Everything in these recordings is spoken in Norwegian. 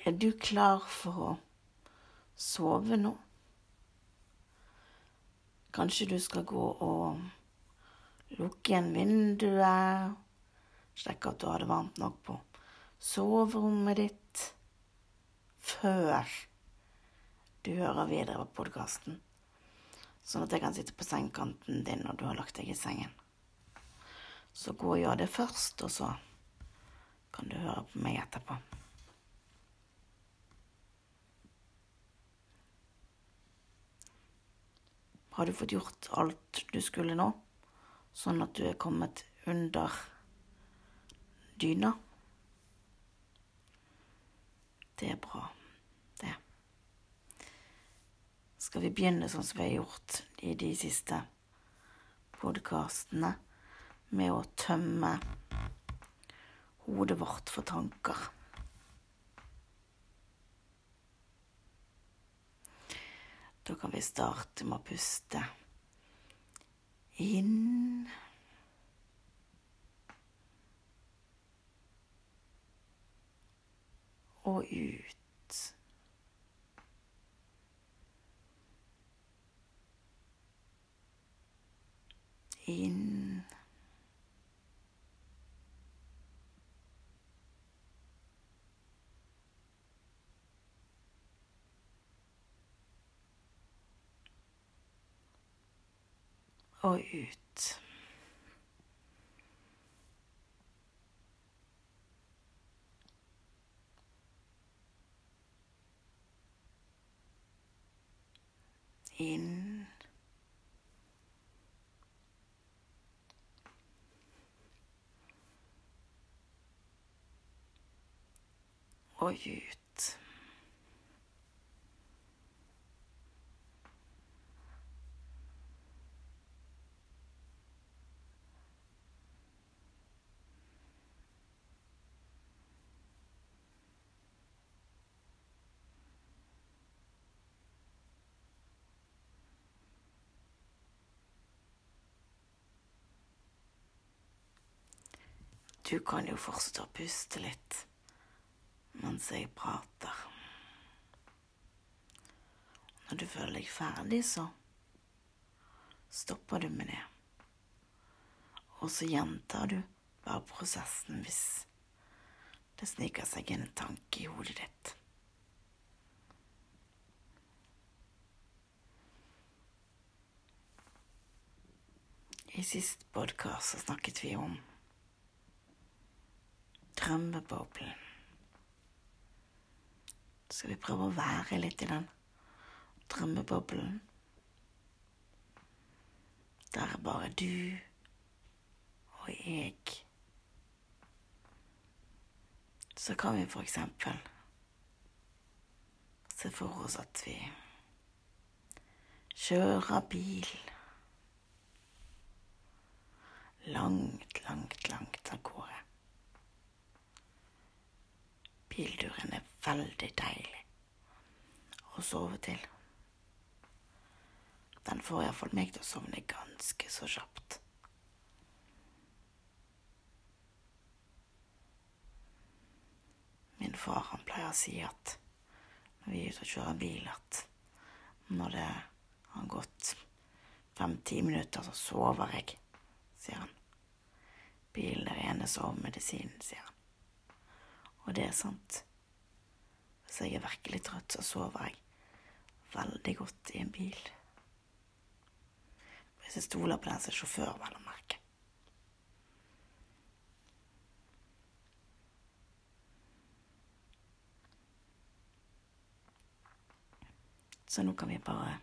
Er du klar for å sove nå? Kanskje du skal gå og lukke igjen vinduet, sjekke at du har det varmt nok på soverommet ditt før du hører videre på podkasten, sånn at jeg kan sitte på sengekanten din når du har lagt deg i sengen. Så gå og gjør det først, og så kan du høre på meg etterpå. Har du fått gjort alt du skulle nå, sånn at du er kommet under dyna? Det er bra, det. Skal vi begynne sånn som vi har gjort i de siste podkastene, med å tømme hodet vårt for tanker? Da kan vi starte med å puste inn. Og ut. Inn. Og ut. Inn. Og ut. Du kan jo fortsette å puste litt mens jeg prater. Når du føler deg ferdig, så stopper du med det. Og så gjentar du bare prosessen hvis det sniker seg inn en tanke i hodet ditt. I sist podkast snakket vi om drømmeboblen. Skal vi prøve å være litt i den drømmeboblen? Der er bare du og jeg. Så kan vi for eksempel se for oss at vi kjører bil langt, langt, langt av gårde. Bilturen er veldig deilig å sove til. Den får iallfall meg til å sovne ganske så kjapt. Min far han pleier å si at når vi er ute og kjører bil, at når det har gått fem-ti minutter, så sover jeg, sier han. Bilen er rene sovemedisinen, sier han. Og det er sant. Hvis jeg er virkelig trøtt, så sover jeg veldig, godt i en bil. Hvis jeg stoler på den som er sjåfør, vel å merke. Så nå kan vi bare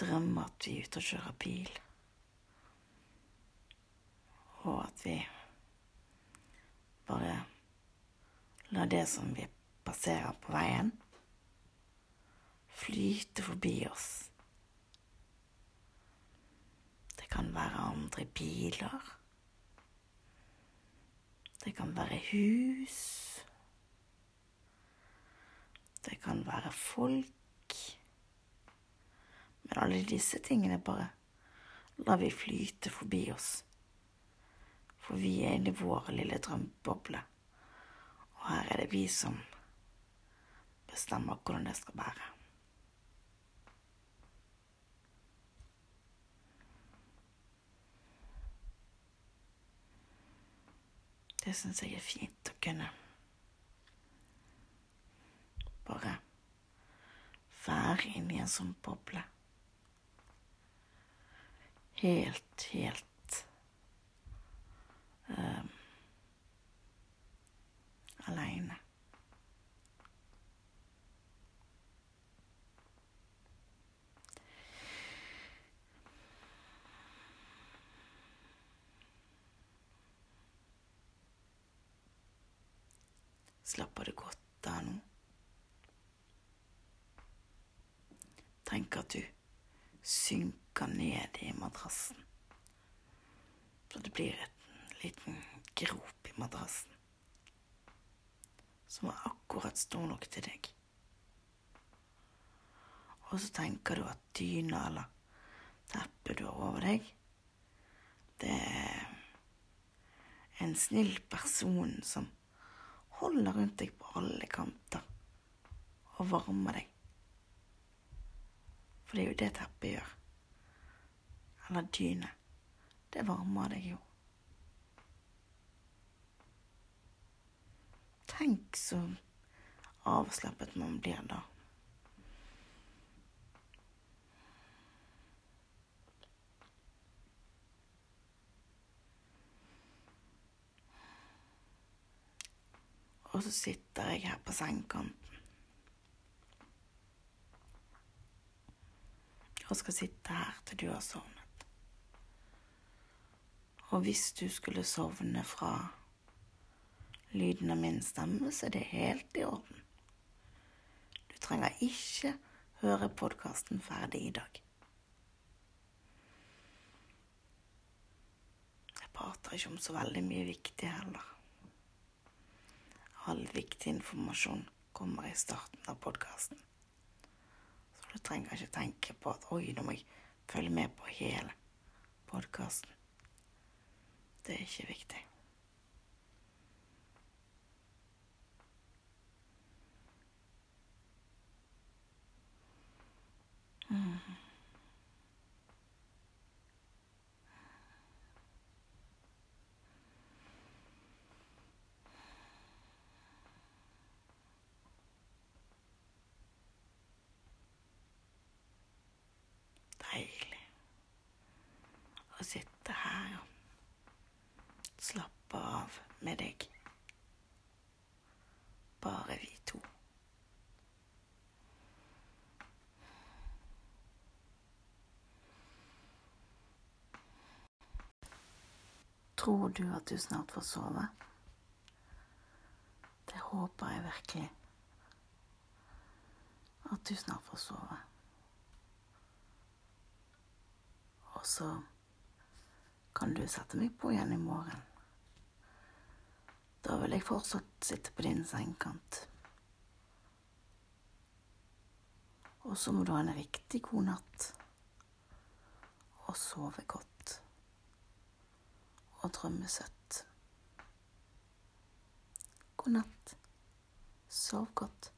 drømme at vi er ute og kjører bil. Og at vi bare lar det som vi passerer på veien, flyte forbi oss. Det kan være andre biler. Det kan være hus. Det kan være folk. Men alle disse tingene bare lar vi flyte forbi oss. For vi er inne i vår lille drømmeboble. Og her er det vi som bestemmer hvordan det skal være. Det syns jeg er fint å kunne bare være inni en sånn boble helt, helt um, aleine. Slapper du godt av nå? Tenk at du synker ned i madrassen. Så det blir et liten grop i madrassen som er akkurat stor nok til deg. Og så tenker du at dyna eller teppet du har over deg, det er en snill person som holder rundt deg på alle kanter og varmer deg. For det er jo det teppet gjør eller dyne. Det varmer deg jo. Tenk så avslappet man blir da. Og så sitter jeg her på sengekanten. Og skal sitte her til du har sovnet. Og hvis du skulle sovne fra lyden av min stemme, så er det helt i orden. Du trenger ikke høre podkasten ferdig i dag. Jeg prater ikke om så veldig mye viktig heller. All viktig informasjon kommer i starten av podkasten. Så du trenger ikke tenke på at 'oi, nå må jeg følge med på hele podkasten'. Det er ikke viktig. Mm. Deilig å sitte her og Slappe av med deg. Bare vi to. Tror du at du snart får sove? Det håper jeg virkelig. At du snart får sove. Og så kan du sette meg på igjen i morgen. Da vil jeg fortsatt sitte på din sengekant. Og så må du ha en riktig god natt. Og sove godt. Og drømme søtt. God natt. Sov godt.